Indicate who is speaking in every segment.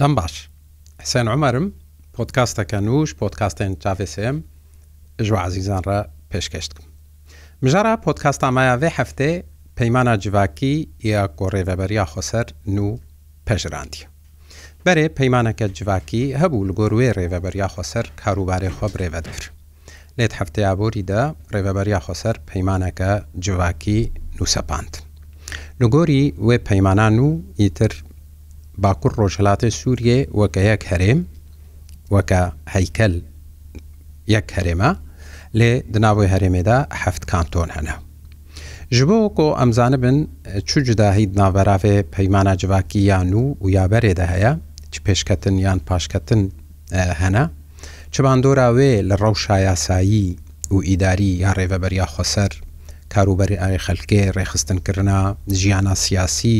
Speaker 1: دەم باش حسێن عمەرم پۆتکاستەکە نووش پۆتکاستێن چاVسM ژوە عزیزان ڕە پێشکەشتکم مژارە پۆتکاستامایاێ هەفتێ پەیمانە جیواکی یا گۆڕێڤەبەریا خۆسەر نو پەژراندی بەرێ پەیمانەکە جیواکی هەبوو لە گۆروێ ڕێڤەبەریا خۆسەر کاروبارێ خۆ برێڤەت کرد لێت هەفتەیە بۆریدا ڕێبەبەریا خۆسەر پەیمانەکە جوواکی نووسەپاند. لەگۆری وێ پەیمانان و ئیتر باکوور ڕۆژهلاتی سووریێ وەکە یەک هەرێم وەکە هەیکەل یەک هەرێمە لێ دناوی هەرێمێدا هەفت کانتۆن هەنا. ji bo ko em zanibin çû cudahî naverravê peymana civakî yan nû û yaberê de heye çi pêşketin yan paşketin hene چباندۆراوێ لە ڕەوشایاسایی و ئیداری یا ڕێبەبەریا خۆسەر کاروبەری ئاوی خەلکێ ڕێخستنکردنا ژیانە سیاسی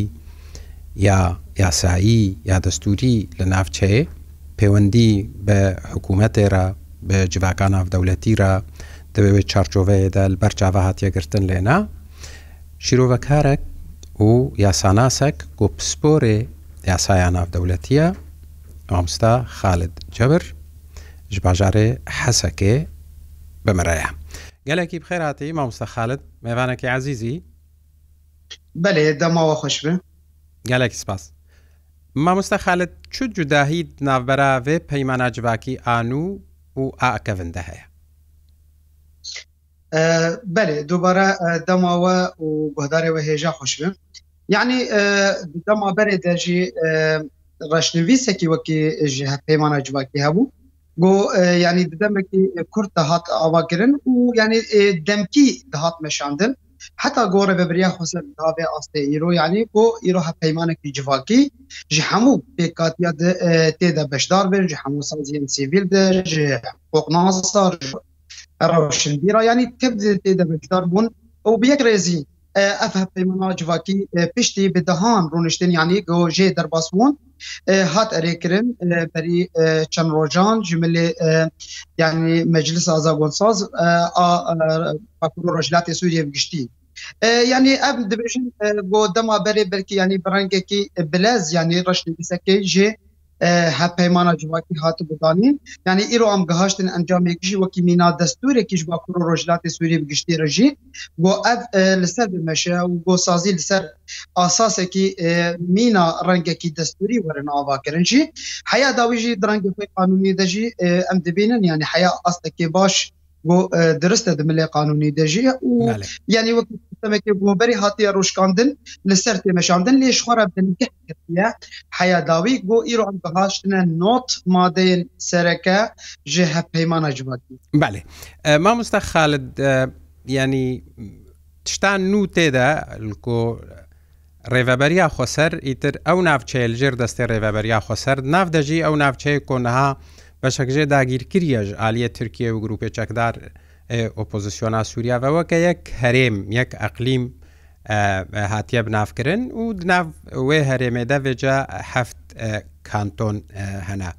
Speaker 1: یا یاسایی یا دەستوری لە ناوچەیە پەیوەندی بە حکوومەتێرە بە جوواکان ناودەولەتیرە دەبێت چارچۆڤەیەدا بەر چاوە هاتیەگرتن لێنا شیرۆڤەکارێک و یاساناسەك گۆپسپۆرێ یاسایان ناودەولەتیە ئامستا خالد جەبر ji bajarê hesekê bimireye. Gelekî bi xêratî mamosta xalit
Speaker 2: mevanekî ezîzî Belê demawa xweş bi? Gelekî spas. Mamosta xalit çû
Speaker 1: cudahî navbera vê peymana civakî
Speaker 2: anû
Speaker 1: û
Speaker 2: akevin de heye. Belê dubara e, demawa û guhdarê ve hêja xweş bin. Yani e, dema berê de jî e, reşnivîsekî wekî ji peymanacivakî hebû go yani didemekî Kurd da hat avakirin û yani demkî dihat meşandin heta gore vebiriya xse davê astê îro yanî go îro he peymanekî civakî ji hemû pêkatiya de tê de beşdar vir ji hemû saziyên sivîl de ji qoqnasar roşindîra yanî tep tê de beşdar bûn ew bi yek rêzî ev he peymana civakî piştî bi dehan rûniştin yanî go jê derbas bûn هات ئەرێکرن بەری چەند ڕۆژان ژملێ یعنی مەجلس ئازاگۆنساز پاکور ڕۆژلاتی سووریە گشتی ینی ئەم دبژین بۆ دەما بەرێ بەرکی ینی بڕەنگێکی بلەز ینی ڕشتنیسەکەی ژێ هە پەیمانە جوواکی هاتو بدانین یعنی ئیرۆ ئەم گەهشتن ئەنجامێکیژی وەکی مینا دەستورێکیش باکوۆ ڕۆژلاتی سووری بگشتی ڕژی بۆ ئەف لەسەر بمەشە و بۆ سازی لەسەر ئاساسێکی مینا ڕەنگەکی دەستوری وەرن ئاواکردنجی حیا داویژی درەنگی خۆی قانونی دەژی ئەم دەبینن ینی حیا ئاستەکێ باش درستە دملێ قانونی دەژیە و ینی وەکی demekê goberî hatiye rojkandin li ser têmeşandin lê xwara bin gehketiye heya dawî got îro em bihaştine not madeyên sereke ji
Speaker 1: heppeymana civakî Belê Mamosta Xalid yanî tiştan nû têde ko ڕێڤەبەریا خۆسەر ئیتر ئەو ناوچەیە لژێر دەستی ڕێڤەبەریا خۆسەر ناودەژی ئەو ناوچەیە کۆنەها بەشەکژێ داگیرکریەژ ئالیە تورکیە و گروپی چەکدار ئۆپۆزیسیۆنا سووریاەوە کە یەک هەرێم یەک ئەقلیم هاتیە بنافکردن و دناو وێ هەرێمێدا بێجا هەفت کانتۆن هەنا.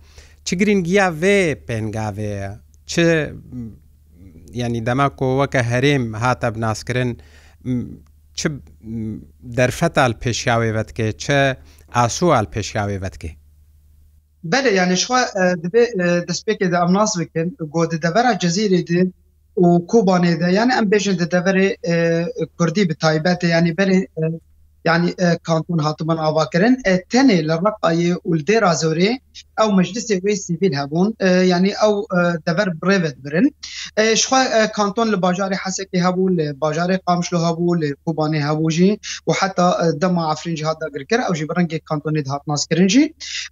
Speaker 1: چ گرنگیا وێ پێنگاوەیە چ ینی دەما کۆوەکە هەرێم هاتە بناسکردن چ دەرفەتال پێشیاوێوەتکێ چه ئاسوال پێشیاوێوەتکێ
Speaker 2: بەێ یانیشوا دەستپێکێدا ئەم ناس بکەن گۆ دەبەرە جەزیری دێن و کوبانێ de yani em bêjin di deverê Kurdî bi taybetê yani berê yani e, kanton hatiman avakirin e, tenê li reqayê û dêra zorê ew meclisê wê sivîl hebûn e, yani ew e, dever birêvet birin e, şixwa e, kanton li bajarê hesekê hebû li bajarê qamşlo hebû li kubanê hebû jî û heta e, dema efrin jihad da girkir ew jî bi rengê kantonê hat naskirin jî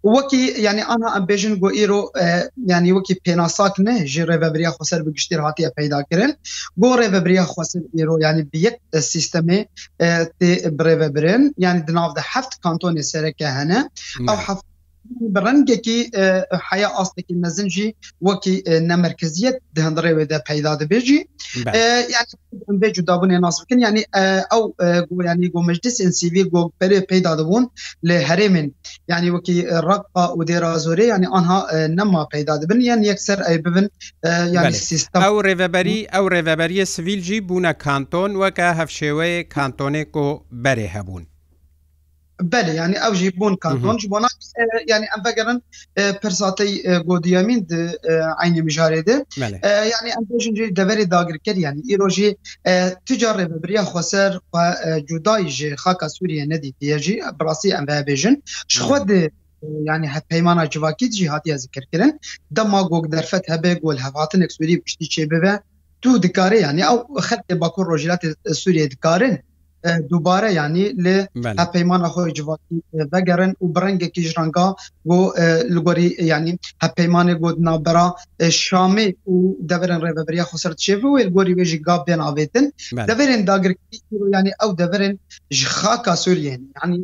Speaker 2: wekî yani ana em bêjin got îro e, yani wekî pênasak ne ji rêveberiya xser bi giştîr hatiye peyda kirin got rêveberiya xser îro yani bi yek sistemê e, tê birêve birin برن یعنی دناو ده هفت کانتۆنی سەرەکە هەنە ئەو هەفت rengekî heya astekî mezin jî wekî nemerkeziyet di hindirê wê de peyda dibêjî vê cudabûnê nas bikin yanî ew yanî gomecdisên sivî gopperê peyda dibûn lê herêmên yanî wekî raqa û dêra zorê yanî anha nema peyda dibin yan yekser ey bibin
Speaker 1: yanî sistem ew rêveberî ew rêveberiye sivîl jî bûne kanton weke hevşêweyê kantonê ku berê hebûn
Speaker 2: بله yani ev jî bûn kanton ji bona yani em vegerin pirsatey godiyamîn di aynî mijarê de yani em jî deverê dagirker yani îro jî tucar rêvebiriya xweser cudayî ji xaka Sûriye nedîtiye jî birasî em vebêjin ji xwe de yani hep peymana civakî jî hatiye zikirkirin demagog derfet hebe gol hevhatinek Sûriye piştî çêbe ve tu dikarê yani ew xetê bakur rojilatê Sûriye dikarin دووبارە ینی لێ هەپەیمانە خۆی جواتی بەگەرن و برنگێکی ژرانگا بۆ لگوۆری ینی هەپەیمانە گۆدنابرا شامێ و دەبرن ڕێبەبریا خسەر چێ و گۆری وێژی گاب پێ ناوێتن دەبرن داگرکی ینی ئەو دەبرن ji xaka Sûriyên yani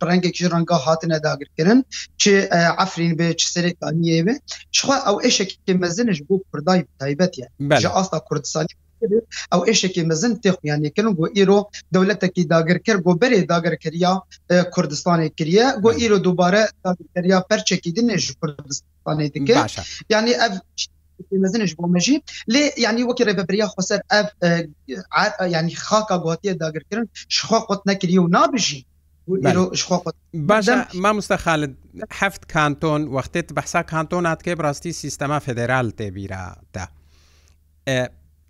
Speaker 2: brengekî ranga hatine dagirkirin çi Efrîn bê çi serê kaniyê ve çixwa ew eşekê mezin ji bo Kurdayî taybet ye ji asta Kurdistanî ئەو ئشێکی مەزن تێخیانیکردن بۆ ئیرۆ دەولەتێکی داگرکر بۆ بەرێ داگرکریا کوردستانی کریە بۆ ئیرۆ دووبارە داگرکریا پەرچێکی دنێژ کوردستانی دیکە ینی ئەف مەزنش بۆ مەژی لێ ینی وەکی ڕێبەبریا خۆسەر ئەف ینی خاکە گواتیە داگرکردن
Speaker 1: شخوا قوت نەکری و نابژی باشە ما مستەخالت هەفت کانتۆن وەختێت بەسا کانتۆناتکە بڕاستی سیستەما فدرال تێبیراتە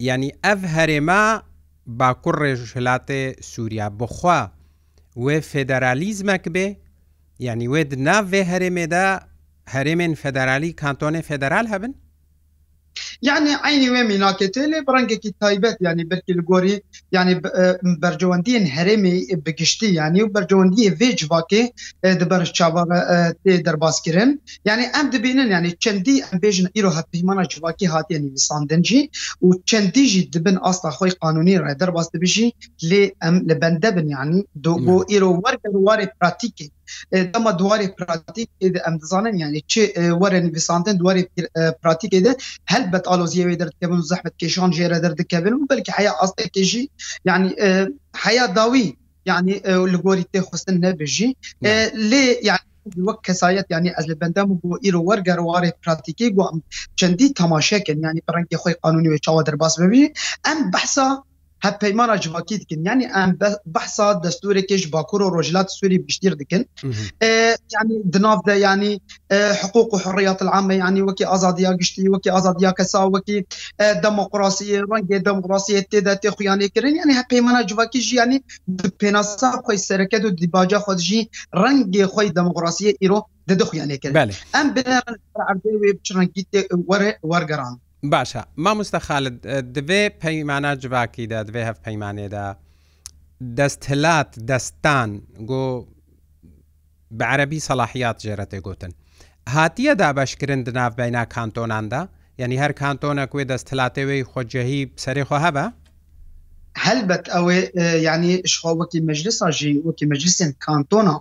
Speaker 1: ینی ئەف هەرێما باکوڕ ڕێژهلاتێ سووریا بخوا وێ فێدەرالیزمەک بێ ینی وێ ناوێ هەرێمێدا هەرێمێن فەدەرالی کانتۆنێ فێدەرال هەبن
Speaker 2: یعنی عینی وێ میناکێتێ لێ بڕەنگێکی تایبەت ینی بەرکی گۆری ینی بەرجەوەندیین هەرێمی بگشتی ینی و بەرجەوەندی vêج vakê di ber çava tê derbaskirin yani em dibînin yani çendî embêjin îro hepîmana civakî hatiye nivîsandin jî û çendî jî dibin asla xwe qanûnî re derbas dibijî lê em li bendebin yani do bo îro warê pratikê dema duwarê pratik êde em dizanin yani çê were nivîsandin duwarê pratik êde helbet aloziye wê derdikevin zehmet kêşan jê re derdikevin û belkî heya astekê jî yani heya dawî yani li gorî tê xustin nebêjî lê yani وەک کەسایەت ینی ئەز لە بەندەم بۆ ئیرۆ وەرگەڕوارێ پراتیکی گو ئەم چەندی تەماشەکەن ینی بەڕەنگی خۆی قانونی وێ چاوە دەرباس ببی ئەم بەسا hep peymana civakî dikin yani em behsa destûrekê bakur û rojlat Sûî biştir dikin yani dinav de yani hukuk û hurriyat ame yani wekî azadiya giştî wekî azadiya kesa wekî demokrasiye rengê demokrasiye tê de tê xuyanê kirin yani hep peymana civakî jî yani penasa xwe sereke û dibaca xwe jî rengê xwe demokrasiye îro didixuyanê kirin em bin erdê wê biçin gîtê wargeran
Speaker 1: باشە مامۆستا خالت دەبێ پەیمانە جوواکیدا دەبێ هەف پەیمانێدا دەستهلات دەستان گۆ بە عەربی سەلاحیات جێرەێ گوتن هاتیە دابشکردن دناف بەینا کانتۆناندا
Speaker 2: یعنی
Speaker 1: هەر کانتۆنە کوێ دەستهلاتەوەی خۆجههی سەرێخۆ هەبە
Speaker 2: هەلبەت ئەوێ یعنی شخواوەکی مەجلساژی وەکی مەجلسین کانتۆنا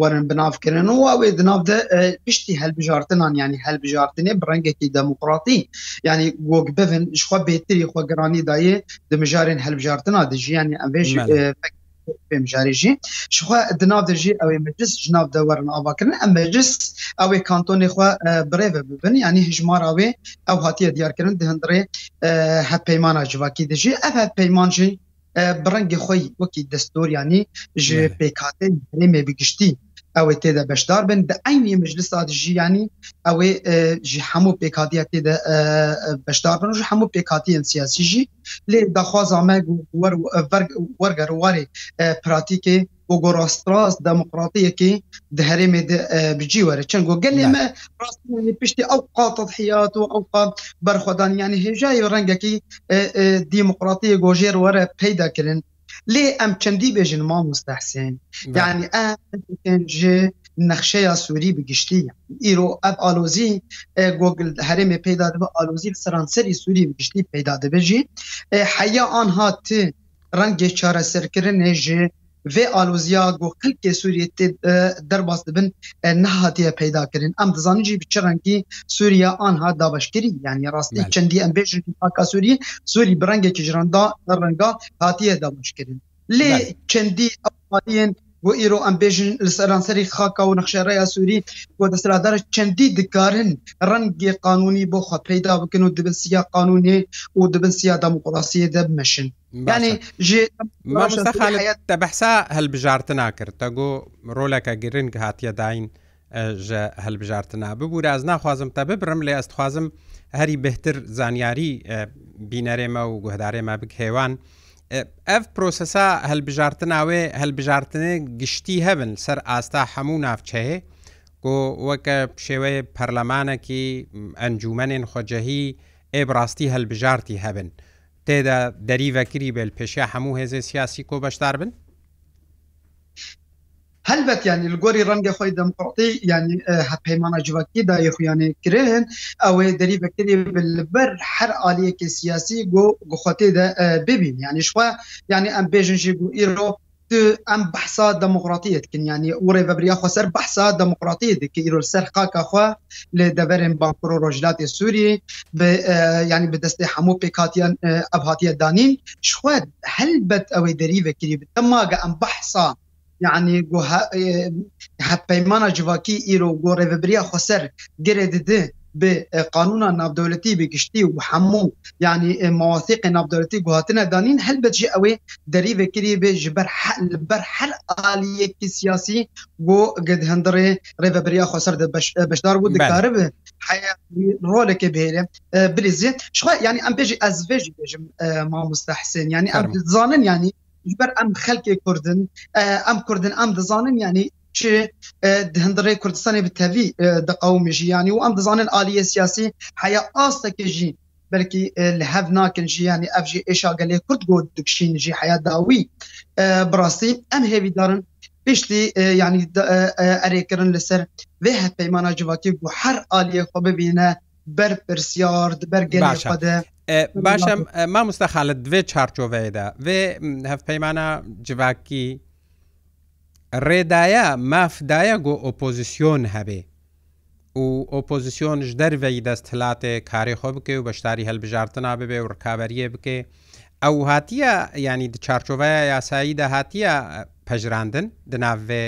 Speaker 2: werin binavkirin û ew di nav de piştî helbijartinan yani helbijartinê bi rengekî demokratî yani gog bivin ji xwe bêtirî xwe giranî dayê di mijarên helbijartina dijî yani em vê pêmjarî jî ji xwe di nav de jî ew meclis ji nav de werin avakirin em meclis ew ê kantonê xwe birêve bibin yani hijmara wê ew hatiye diyarkirin di hindirê heppeymana civakî dijî ev hepeyman jî بڕەنگە خۆی وەکی دەستۆریانی ژ پێکاتێ هەرێمێ بگشتی ew ê têde beşdar bin di eynî meclisa jî yanî ew ê ji hemû pêkatiya têde beşdar bin ji hemû pêkatiyên siyasî jî lê daxwaza me werger warê pratikê got rast demokratiyekî di herêmê de bicî were çin got gelê me piştî ew qatihiyat û ew qat berxwedan yanî hêjayê rengekî demokratiye gojêr were peyda kirin ليه ام چندی بیژن ما مستحسن یعنی ام جه نقشه سوری بگشتی ایرو اب آلوزی گوگل هرم پیدا ده آلوزی سرانسری سوری بگشتی پیدا ده بجی حیا آنها ت رنگ چاره سرکرن جه vê aloziya got qilkê Sûriye tê e, derbas dibin e, nehatiye peydakirin em dizanin jî bi çi rengî Sûriya anha dabeşkirî yani rastî çendî em bêjin haka Sûriye Sûrî bi rengekî ji randa renga hatiye dabeşkirin lê çendî Avstraliyen بۆ ئیرۆ ئەمبێژن لەسەرانسەری خاکە و نەخشێڕەیە سووری بۆ دەسرادارە چەندی دکارن ڕەنگی قانونی بۆ خۆ پیدا بکن و دبن سیا قانونی و دبن سیا دەموقڵاسیە دەبمەشن ینی
Speaker 1: تە بەحسا هەلبژارتنا کرد تەگۆ ڕۆلەکە گرنگ هاتیە داین هەلبژارتنا ببوو ڕاز ناخوازم تە ببرم لێ ئەستخوازم هەری بهتر زانیاری بینەرێمە و گوهدارێمە بک هێوان. ئەف پرۆسەسا هەلبژارتناوێ هەلبژارتنێ گشتی هەبن سەر ئاستا هەموو ناوچەیە کۆ وەکە شێوەیە پەرلەمانێکی ئەنجومەنێن خۆجەهی ئێبڕاستی هەلبژارتی هەبن تێدا دەریڤەکری بێل پێشە هەموو هێزێ سیاسی کۆ بەشدار بن؟
Speaker 2: هەلبەت ینی لگۆری ڕەنگە خۆی دەمقڕتی ینی هەپەیمانە جوواکی دای خویانێ کرێن ئەوەی دەری بەکتری بەر هەر عالیەکی سیاسی گۆ گخواتی ببین ینی شخوا ینی ئەم بێژنجی گو ئیرۆ ئەم بەسا دموکراتیتکن ینی وڕێ بەبریا خۆسەر بەسا دموکراتی دکە ئیرۆ سەر قاکەخوا لە دەبەرن بانکۆ ڕۆژلاتی سووری ینی بەدەستی هەموو پێکاتیان ئەبهاتیە دانین شخوا هەلبەت ئەوەی دەری بەکری بتەماگە ئەم بەحسا یعنی پەیمانە جوواکی ئیرۆ گۆڕێبریا خۆسەر گرێ ددێ به قانون نابدولتی به گشتی و همو یعنی مواثیق نابدولتی گوهاتنه دانین هلبت جی اوی دری وکری به جبر حل بر هر آلیه کی سیاسی گو گد هندر ریوبریا خسر د بشدار بود دکاره به رول که بهره بریزی شخوا یعنی ام بیجی از ویجی بیجم ما مستحسن یعنی ام زانن یعنی بەر ئەم خەلکی کوردن ئەم کوردن ئەم دەزانن ینی هەندڕێ کوردستانی بتەوی دقومی ژیانی و ئەم دەزانن عالیە سیاسی حیا ئاستەکە ژین بلکی لە هەف ناکن ژیانی ئەفژی ئێشاگەلێ کورد گۆ دکشین ژی حیا داوی بڕاستی ئەم هێویدارن پشتی ینی ئەرێکردن لەسەر وێ هەپەیمانە جوواکی بۆ هەر عالیە خۆ ببینە بەر پرسیار
Speaker 1: بەرگەشە باشم
Speaker 2: ما
Speaker 1: مستەخالت دوێ چارچۆڤەیەدا وێ هەف پەیمانە جواکی ڕێدایە مافدایە گۆ ئۆپۆزیسیۆن هەبێ و ئۆپۆزیسیۆنش دەرڤی دەست هەلاتێ کاری خۆ بکە و بەشداری هەلبژارتنا ببێ و ڕکابەریە بکێ ئەو هاتیە
Speaker 2: ینی
Speaker 1: چارچۆڤەیە یاسایی داهاتیە پەژراندن دناوێ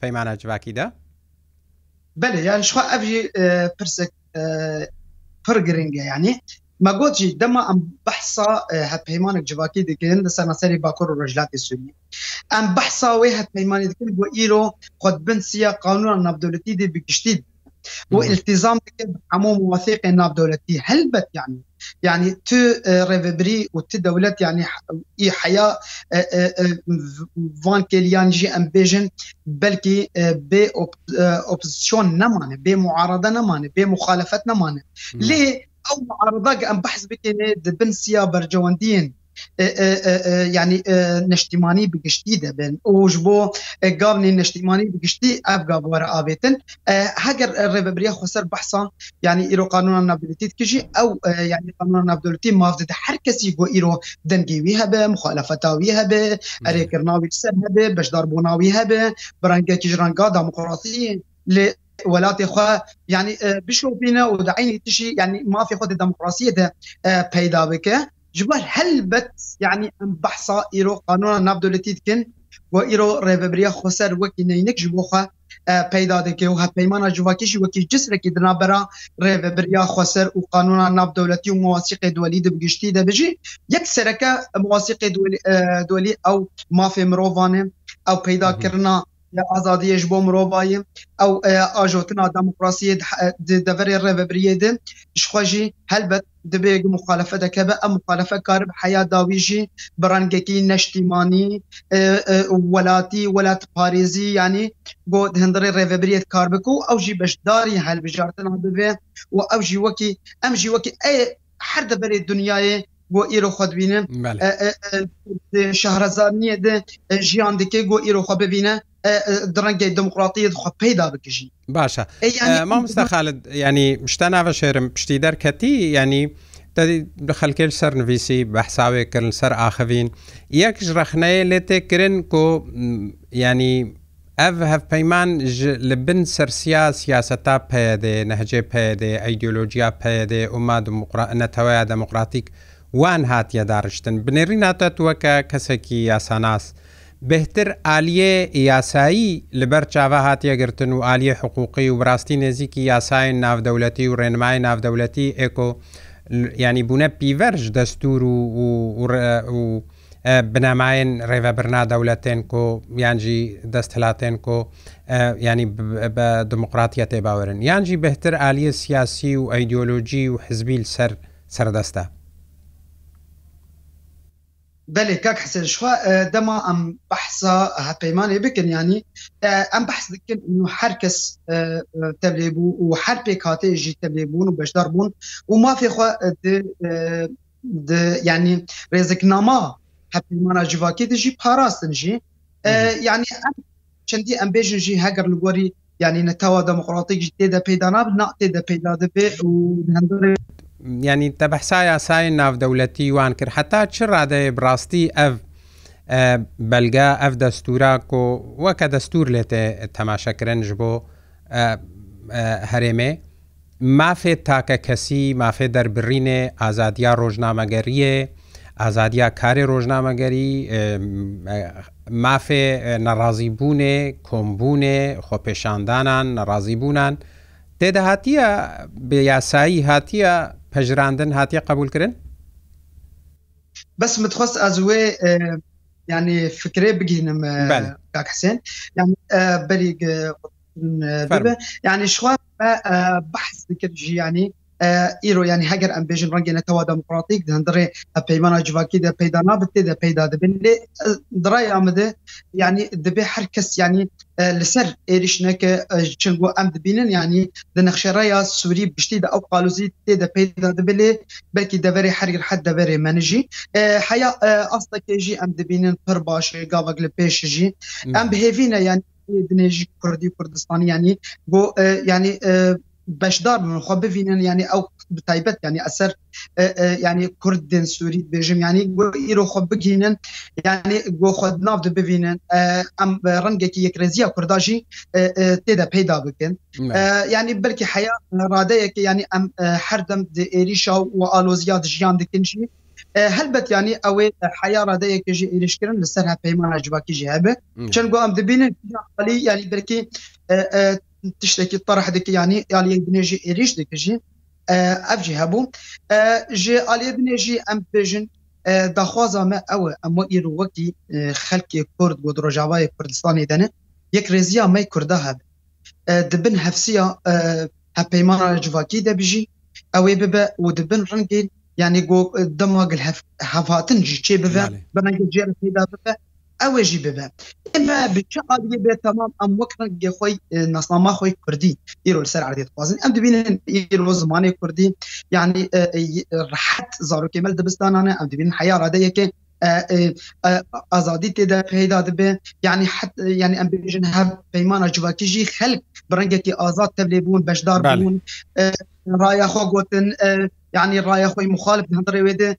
Speaker 1: پەیمانە جواکیدا بەێ
Speaker 2: یان شخوا ئەبژی پرسە پر گرنگە یعنی مەگۆچی دەما ئەم بەحسا هەپەیمانێک جوواکی دەکردن لە سەرمەسەری باکۆر و ڕژلاتی سوی ئەم بەحسا وێ هەپەیمانی دکرد بۆ ئیرۆ خودبنسیە قانون نابدولەتی دی بگشتی و التیزام هەموو موثق نابدولەتی هەلبەت یعنی يعني ت ريفبري وت دولت يعني اي حياه فان كيليان جي ام بيجن بلكي بي اوبوزيسيون نمانه بي معارضه نمانه بي مخالفه نمانه ليه او معارضه ام بحث بكين بن سيا برجواندين ینی نشتیمانی بگشتی دەبن ئەوش بۆ گاونی نشتیمانی بگشتی ئەف گاوارە ئاێتن هەگەر ڕێببریا خسەر بەحسان ینی ئیرۆقانون نابلیت کژی ئەو ینی قانون نابدولتی مافدە هەر کەسی بۆ ئیرۆ دەنگێوی هەبێ مخالەفەتاوی هەبێ ئەرێکردناوی سەر هەبێ بەشداربووناوی هەبێ بەرەنگەکی ژرانگا داموقڕاستی لێ ولاتی خوا ینی بشوبینە و داعینی تشی ینی مافی خۆ دموکراسی ده پیدا بکە جبر هلبت يعني ام بحصا ايرو قانون ناب دولتي دكن و ايرو ريبريا خسر وكي نينك جبوخه پیدا دکه و هپیمان جواکیش و کی جسر کی دنا برا ریو بریا خسر و قانون ناب دولتی و مواسیق دولی د بگشتی د بجی یک سرکه مواسیق دولی, دولی او مافی مروانه او پیدا کرنا ئازادیش بۆ مرۆڤایە ئەو ئاژۆتنا دموکراسی دەوری ڕێبەبریێ دن شخواژی هەلبەت دبێ مخالفە دەکە بە ئەم مخالفە کار حیا داویژی بڕەنگەکی نشتیمانی ولاتی ولات پارێزی ینی بۆ هەندری ڕێڤبریت کار بکە و ئەو ژی بەشداری هەلبژارتن ببێ و ئەو ژی وەکی ئەم ژی وەکی هەر دەبێت دنیاە گو ایرو خود بینه شهرزار نیه ده جیان دکه گو ایرو خود ببینه درەنگی
Speaker 1: دموکراتیت خۆ پیدا بکەژین باشە مامستا خالت ینی شتا ناوە شێرم پشتی دەرکەتی ینی خەکێل سەر نوویسی بەحساوێکردن سەر ئاخەوین یەکش ڕخنەیە لێ تێکردن کۆ ینی ئەف هەفپەیمان لە بن سەرسیا سیاسەتا پەیەدێ نەهجێ پەیەدێ ئەیدۆلۆژیا پەیەدێ ئوما نەتەوەیا دموکراتیک وان هاتیە داڕشتن بنێری ناتەتووە کە کەسێکی یاساناس بهتر ئالیە یاسایی لەبەر چاوە هاتیەگرتن و ئالیە حقوقی و بڕاستی نزیکی یاسای ناودەولەتی و ڕێنمای ناودەولەتی ئێکۆ ینی بوونە پیڤەرش دەستور و بنامایەن ڕێوە برنا دەولەتێن کۆ یانجی دەستهلاتێن کۆ ینی بە دموقراتیە تێباورن یانجی بهتر ئالیە سیاسی و ئەیدۆلۆژی و حزبیل سەر سەردەستە بلي
Speaker 2: كاك حسين شوا دما ام بحثا هبيماني بكن يعني ام بحث بكن انه هر كس تبليبو وهر بيكاتي جي تبليبون وبشدار بون وما في خوا د يعني ريزكناما هبيمانا جواكي دجي باراستن جي يعني چندی ام بیژن جی هگر لگوری یعنی نتاوا دموکراتیک جی تیدا پیدا ناب نا تیدا پیدا دبی
Speaker 1: و هندوری ینی تەبەحسا یاسای ناودەولەتی وان کرد هەتا چ ڕادەیە بڕاستی ئەف بەلگە ئەف دەستورا کۆ وەکە دەستور لێتێ تەماشەکرنج بۆ هەرێمێ مافێ تاکە کەسی مافێ دەربڕینێ ئازادیا ڕۆژنامەگەریە ئازادیا کارێ ڕۆژنامەگەری مافێ نەڕازی بوونێ کۆمبوونێ خۆپێشاندانان نەڕازی بوونان تێدەهاتیە بە یاسایی هاتیە پەژراندن هااتە قبولکردن
Speaker 2: بس متخواست از وێ ینی فکرێ بگینم حسێن بەری ینی شوا بەحث کرد ژیانی ئیرۆ ینی هەگەر ئەم بێژن ڕەنگەێنەتەوە دموکراتیک دەندڕێ پەیمانە جوواکی دە پیدا نابێت دا پیدا دەبن لێ درای ئامدە ینی دەبێ هەر کەس ینی لەسەر عێریشنەکە چنگۆ ئەم دەبینن ینی دەنەخشێرە یا سووری بشتی دا ئەو قالوزی تێدا پیدا دەبێ بەلکی دەبەری هەرگر حد دەبەرێ منژی حیا ئاستەکێژی ئەم دەبینن پر باشێ گاوەک لە پێشژی ئەم بهێوینە ینی دنێژی کوردی کوردستان ینی بۆ ینی بەشدار بخوا ببینن ینی ئەو تایبەت ینی ئەسەر ینی کوردن سووری بێژم ینی ئیرۆخۆ بگینن ینی گۆخۆ ناو ببینن ئەم ڕەنگێکی یەکرێزیە کورداژی تێدا پیدا بکەن ینی بلکی حیا ڕادەیەکی ینی ئەم هەردەم عێریشا و ئالۆزیات ژیان دکنشی هەلبەت ینی ئەوێ حیا ڕادەیەکیژی عێریشکردن لەسەر هەپەیمان ئەجباکیژی هەبێ چەند گو ئەم دەبینن ینی برکی tiştekî tarh dike yanî aliyê binê jî êriş dikijî ev jî hebû ji aliyê binê jî em dibêjin daxwaza me ew e em îro wekî xelkê Kurd got Rojavayê Kurdistanê dene yek rêziya me Kurda heb dibin hefsiya heppeymana civakî de bijî ew ê bibe û dibin rengê yani got dema gil hevhatin jî çê bibe bengê cê peyda bibe ئەوەژی ببە ئێمە بچە ئاگێ بێت تەمام ئەم وەکرەنگێ خۆی ناسناما خۆی کوردی ئیرۆ سەر عردێت خوازن ئەم دەبین ئیرۆ زمانی کوردی یعنی ڕحەت زارۆکێمەل دەبستانانە ئەم دەبین حیا ڕادەیەکە ئازادی تێدا پێدا دەبێ یعنی حت یعنی ئەم بژن هەب پەیمانە جوواکیژی خەلک بڕنگێکی ئازاد تەبلێ بوون بەشدار بوون ڕایە خۆ گوتن یعنی ڕایە خۆی مخالف هەندڕێ وێدە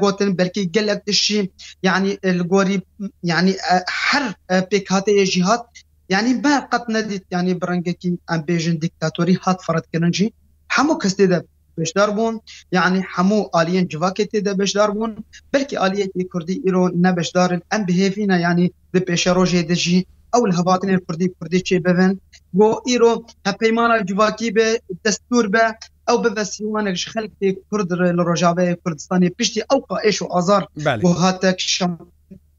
Speaker 2: gotin belkî gelek tişî yani li gorî yani her pêk hateye jî hat yani be qet nedît yani bi rengekî em bêjin diktatorî hat feretkirin jî hemû kes tê de beşdar bûn yani hemû aliyên civakê tê de beşdar bûn belkî aliyekî Kurdî îro ne beşdarin em bihêvîne yani di pêşerojê de jî ew li hevatinên Kurdî Kurdî çê bevin got îro hepeymana civakî be destûr be ئەو ببە سیوانێک خەلکی کورد لە ڕۆژاوەیە کوردستانی پشتی ئەو قائش و ئازار بۆ هاتە شم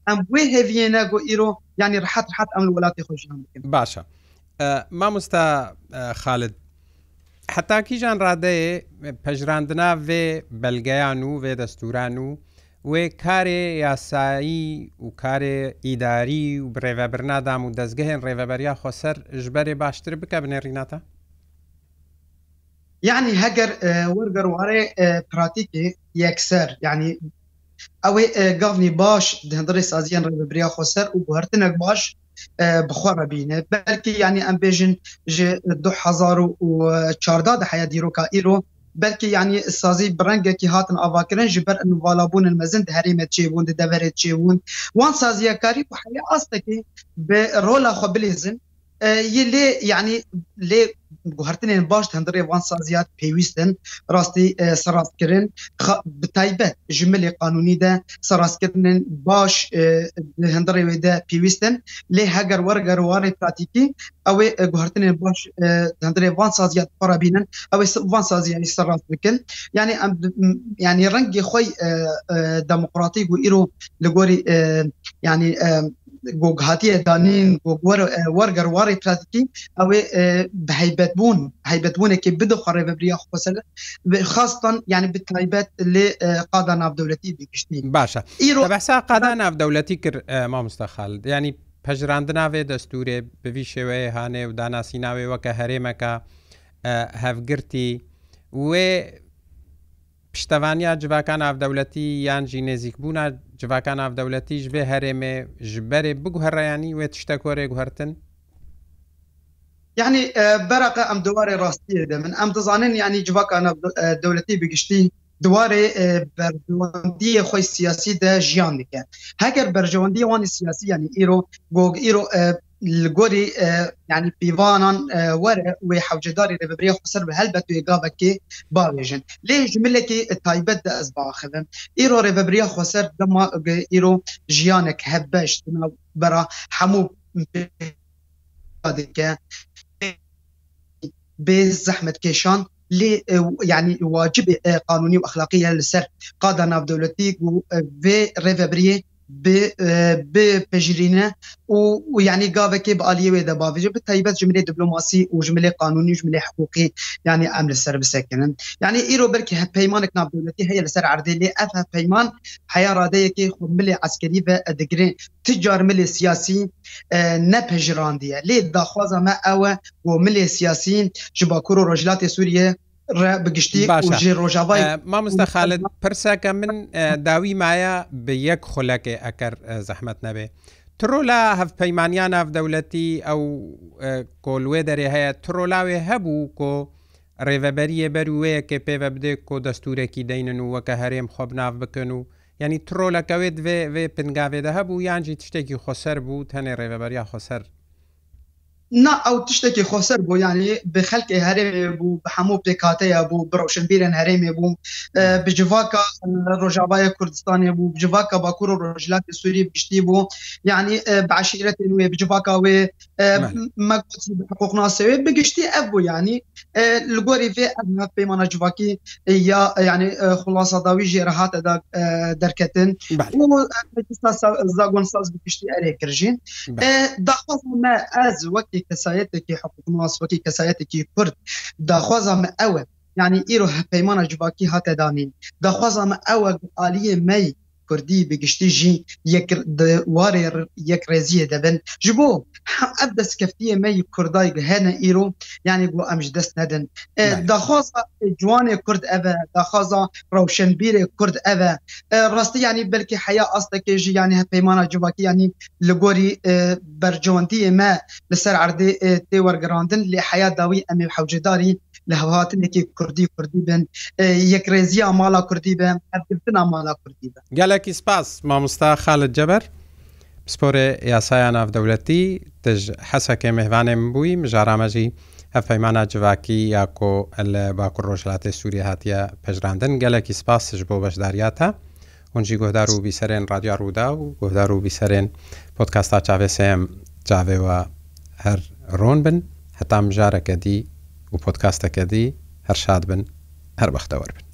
Speaker 2: ئەم وێ هێویێنە گۆ ئیرۆ ینی ڕحەت حات ئەم وڵاتی خۆشیان
Speaker 1: باشە مامۆستا خالد حتاکیژان ڕادەیە پەژراندنا وێ بەلگەیان و وێ دەستوران و وێ کارێ یاسایی و کارێ ئیداری و برێڤەبرنادام و دەستگەهێن ڕێڤەبەریا خۆسەر ژبەرێ باشتر بکە بنێ ڕیناتە؟
Speaker 2: يعني هەگەر وەرگەر وارێ پراتیکی یەکسەر یعنی ئەوەی گاڤنی باش هەندڕی سازیان ڕێبریا خۆسەر و هەرتنەک باش بخوارە بینێ بەلکی ینی ئەم بێژن ژ 2014 حیا دیرۆکە ئیرۆ بلکی ینی سازی برنگێکی هاتن ئاواکردن ji ber نوواڵابوون mezin herêmet çêbûn di deverê çêbûn wan saziyekkarî bu heya astekî bi rola xwe bilêzin lê yani lê guhertinên baş hundirê van saziyat pêwîstin rastî e, serastkirin bi taybet ji milê qanûnî de serastkirinin baş hundirê e, wê de pêwîstin lê heger werger warê pratikî ew ê e, guhertinên baş hundirê van saziyat parabînin ew ê van saziyanî serast bikin yani em yani rengê xwe demokratîk û îro li gorî yani گۆگهاتی ئەدانین وەرگەر وارەی پراتیکی ئەوێ بەهیبەت بوون هەیبەتبوونێکی بدەخواڕێ بەبریا خۆسەر خاستان یعنی بتایبەت لێ قادا نابدەولەتی دیگشتی باشە
Speaker 1: ئیرۆ بەسا قادا نابدەولەتی کرد مامستەخال ینی پەژراندناوێ دەستورێ بوی شێوەیە هاانێ و داناسیناوێ وەکە هەرێمەکە هەفگرتی وێ پشتەوانیا جوواکان ئافدەولەتی یانجی نێزیک بوونا جوواکان ئافدەولەتیش بێ هەرێمێ ژبەرێ بگوهڕیانی وێت شتە
Speaker 2: کۆرێک هەرتن يعني برقة أم دواري راستية ده من أم تزانين يعني جواك أنا دولتي بقشتي دواري برجواندية خوي سياسي ده جيان ديكا هكر برجواندية وان سياسي يعني إيرو بوغ إيرو li gorî yani pîvanan were wê hewcedarî de bibriya xser bi helbet û gavekê bavêjin. Lê ji milekê taybet de ez baxivim. Îro rê bibriya xser dema îro jiyanek hebbeş bera hemû dike bê zehmet keşan لي يعني واجب قانوني واخلاقي لسر قاده ناف دولتي و في ريفابري بپژرینه و یعنی گاوکê bi aliyê wê de bavêje bi taybet ji milê diplomasî û ji milê qanûnî ji milê hiqûqî yani em li ser bisekinin yani îro belkî peymanek navdewletî heye li ser erdê lê ev hev peyman heya radeyekê xu milê eskerî ve digirin ticar milê siyasî nepejrandiye lê daxwaza me ew e milê siyasî ji bakur û rojlatê Sûriye بگشتی باشژێ ڕۆژاوای
Speaker 1: مامۆستا خالت پرساکە من داوی مایە بە یەک خۆلەکێ ئەکەر زەحمت نەبێ. ترۆلا هەفپەیمانیان ئافدەولەتی ئەو کۆلوێ دەرێ هەیە ترۆلاوێ هەبوو کۆ ڕێڤەبەریە بەروەیە کە پێوە بدێ کۆ دەستورێکی دەینن و وەکە هەرێم خۆب ناف بکەن و ینی ترۆلەکەوێت وێ پنگاوێدە هەبوو یانجی تشتێکی خۆسەر بوو تەنێ ڕێڤەبەریا خۆسەر
Speaker 2: نا ئەو تشتێکی خۆسەر بۆ ینی بە خەلکی هەرێمێ بوو بە هەموو پێکاتەیە بوو بڕۆشنبیرن هەرێمێ بووم بجیواکە ڕۆژاوایە کوردستانی بوو بجیواکە باکوور و ڕۆژلاتی سووری پشتی بوو یعنی باشیرەت نوێ بجیواکاوێ حقوقناسەوێ بگشتی ئەف بوو ینی لگۆری فێ ئەات پەیمانە جوواکی یا ینی خلاصەداوی ژێرەهاتە دەرکەتن زاگۆن ساز بگشتی ئەرێ کرژین داخواستمە ئەز وەکی حکوومەتتی کەسایەتێکی حقوق مواسبەتی کەسایەتێکی کورد داخوازم ئەوە ینی ئیرۆ پەیمانە جوباکی هاتەدانین داخوازم ئەوە عالیە مەی کوردی بگشتی ژی وارێ یەک ڕێزیە دەبن ji بۆ ئەب دەستکەفتیە مەی کوردای هەنە ئیرۆ یعنی بۆ ئەمژ دەست نەدن داخواز جوانێ کورد ئەە داخوازا ڕوشنبیرێ کورد ئەە ڕاستی ینی بلکی حیا ئاستەکە ژی ینی هەپەیمانە جوواکی ینی لە گۆری بەرجۆندیە مە لەسەر عردێ تێوەرگراندن لێ حیا داوی ئەمی حوجداری لە هەهاتنێکی کوردی کوردی بن یەکرێزی ئامالا کوردی بن هەرگرتن ئامالا کوردی بن
Speaker 1: گەلێکی سپاس مامۆستا خالت جەبەر پسپۆرە یاسایان ناودەولەتی تژ حەسەکە مهوانێ من بووی مژارامەژی هەفەیمانە جوواکی یاکۆ لە باکوڕ ڕۆژلاتی سووری هاتیە پەژراندن گەلێکی سپاسش بۆ بەشداریاتە هونجی گۆدار و بیسەرێن رادیا ڕوودا و گۆدار و بیسەرێن پۆتکاستا چاوێسم جاوێەوە هەر ڕۆن بن هەتام ژارەکە دی و پۆتکاستەکەدی هەر شاد بن هەر بەختەوە بن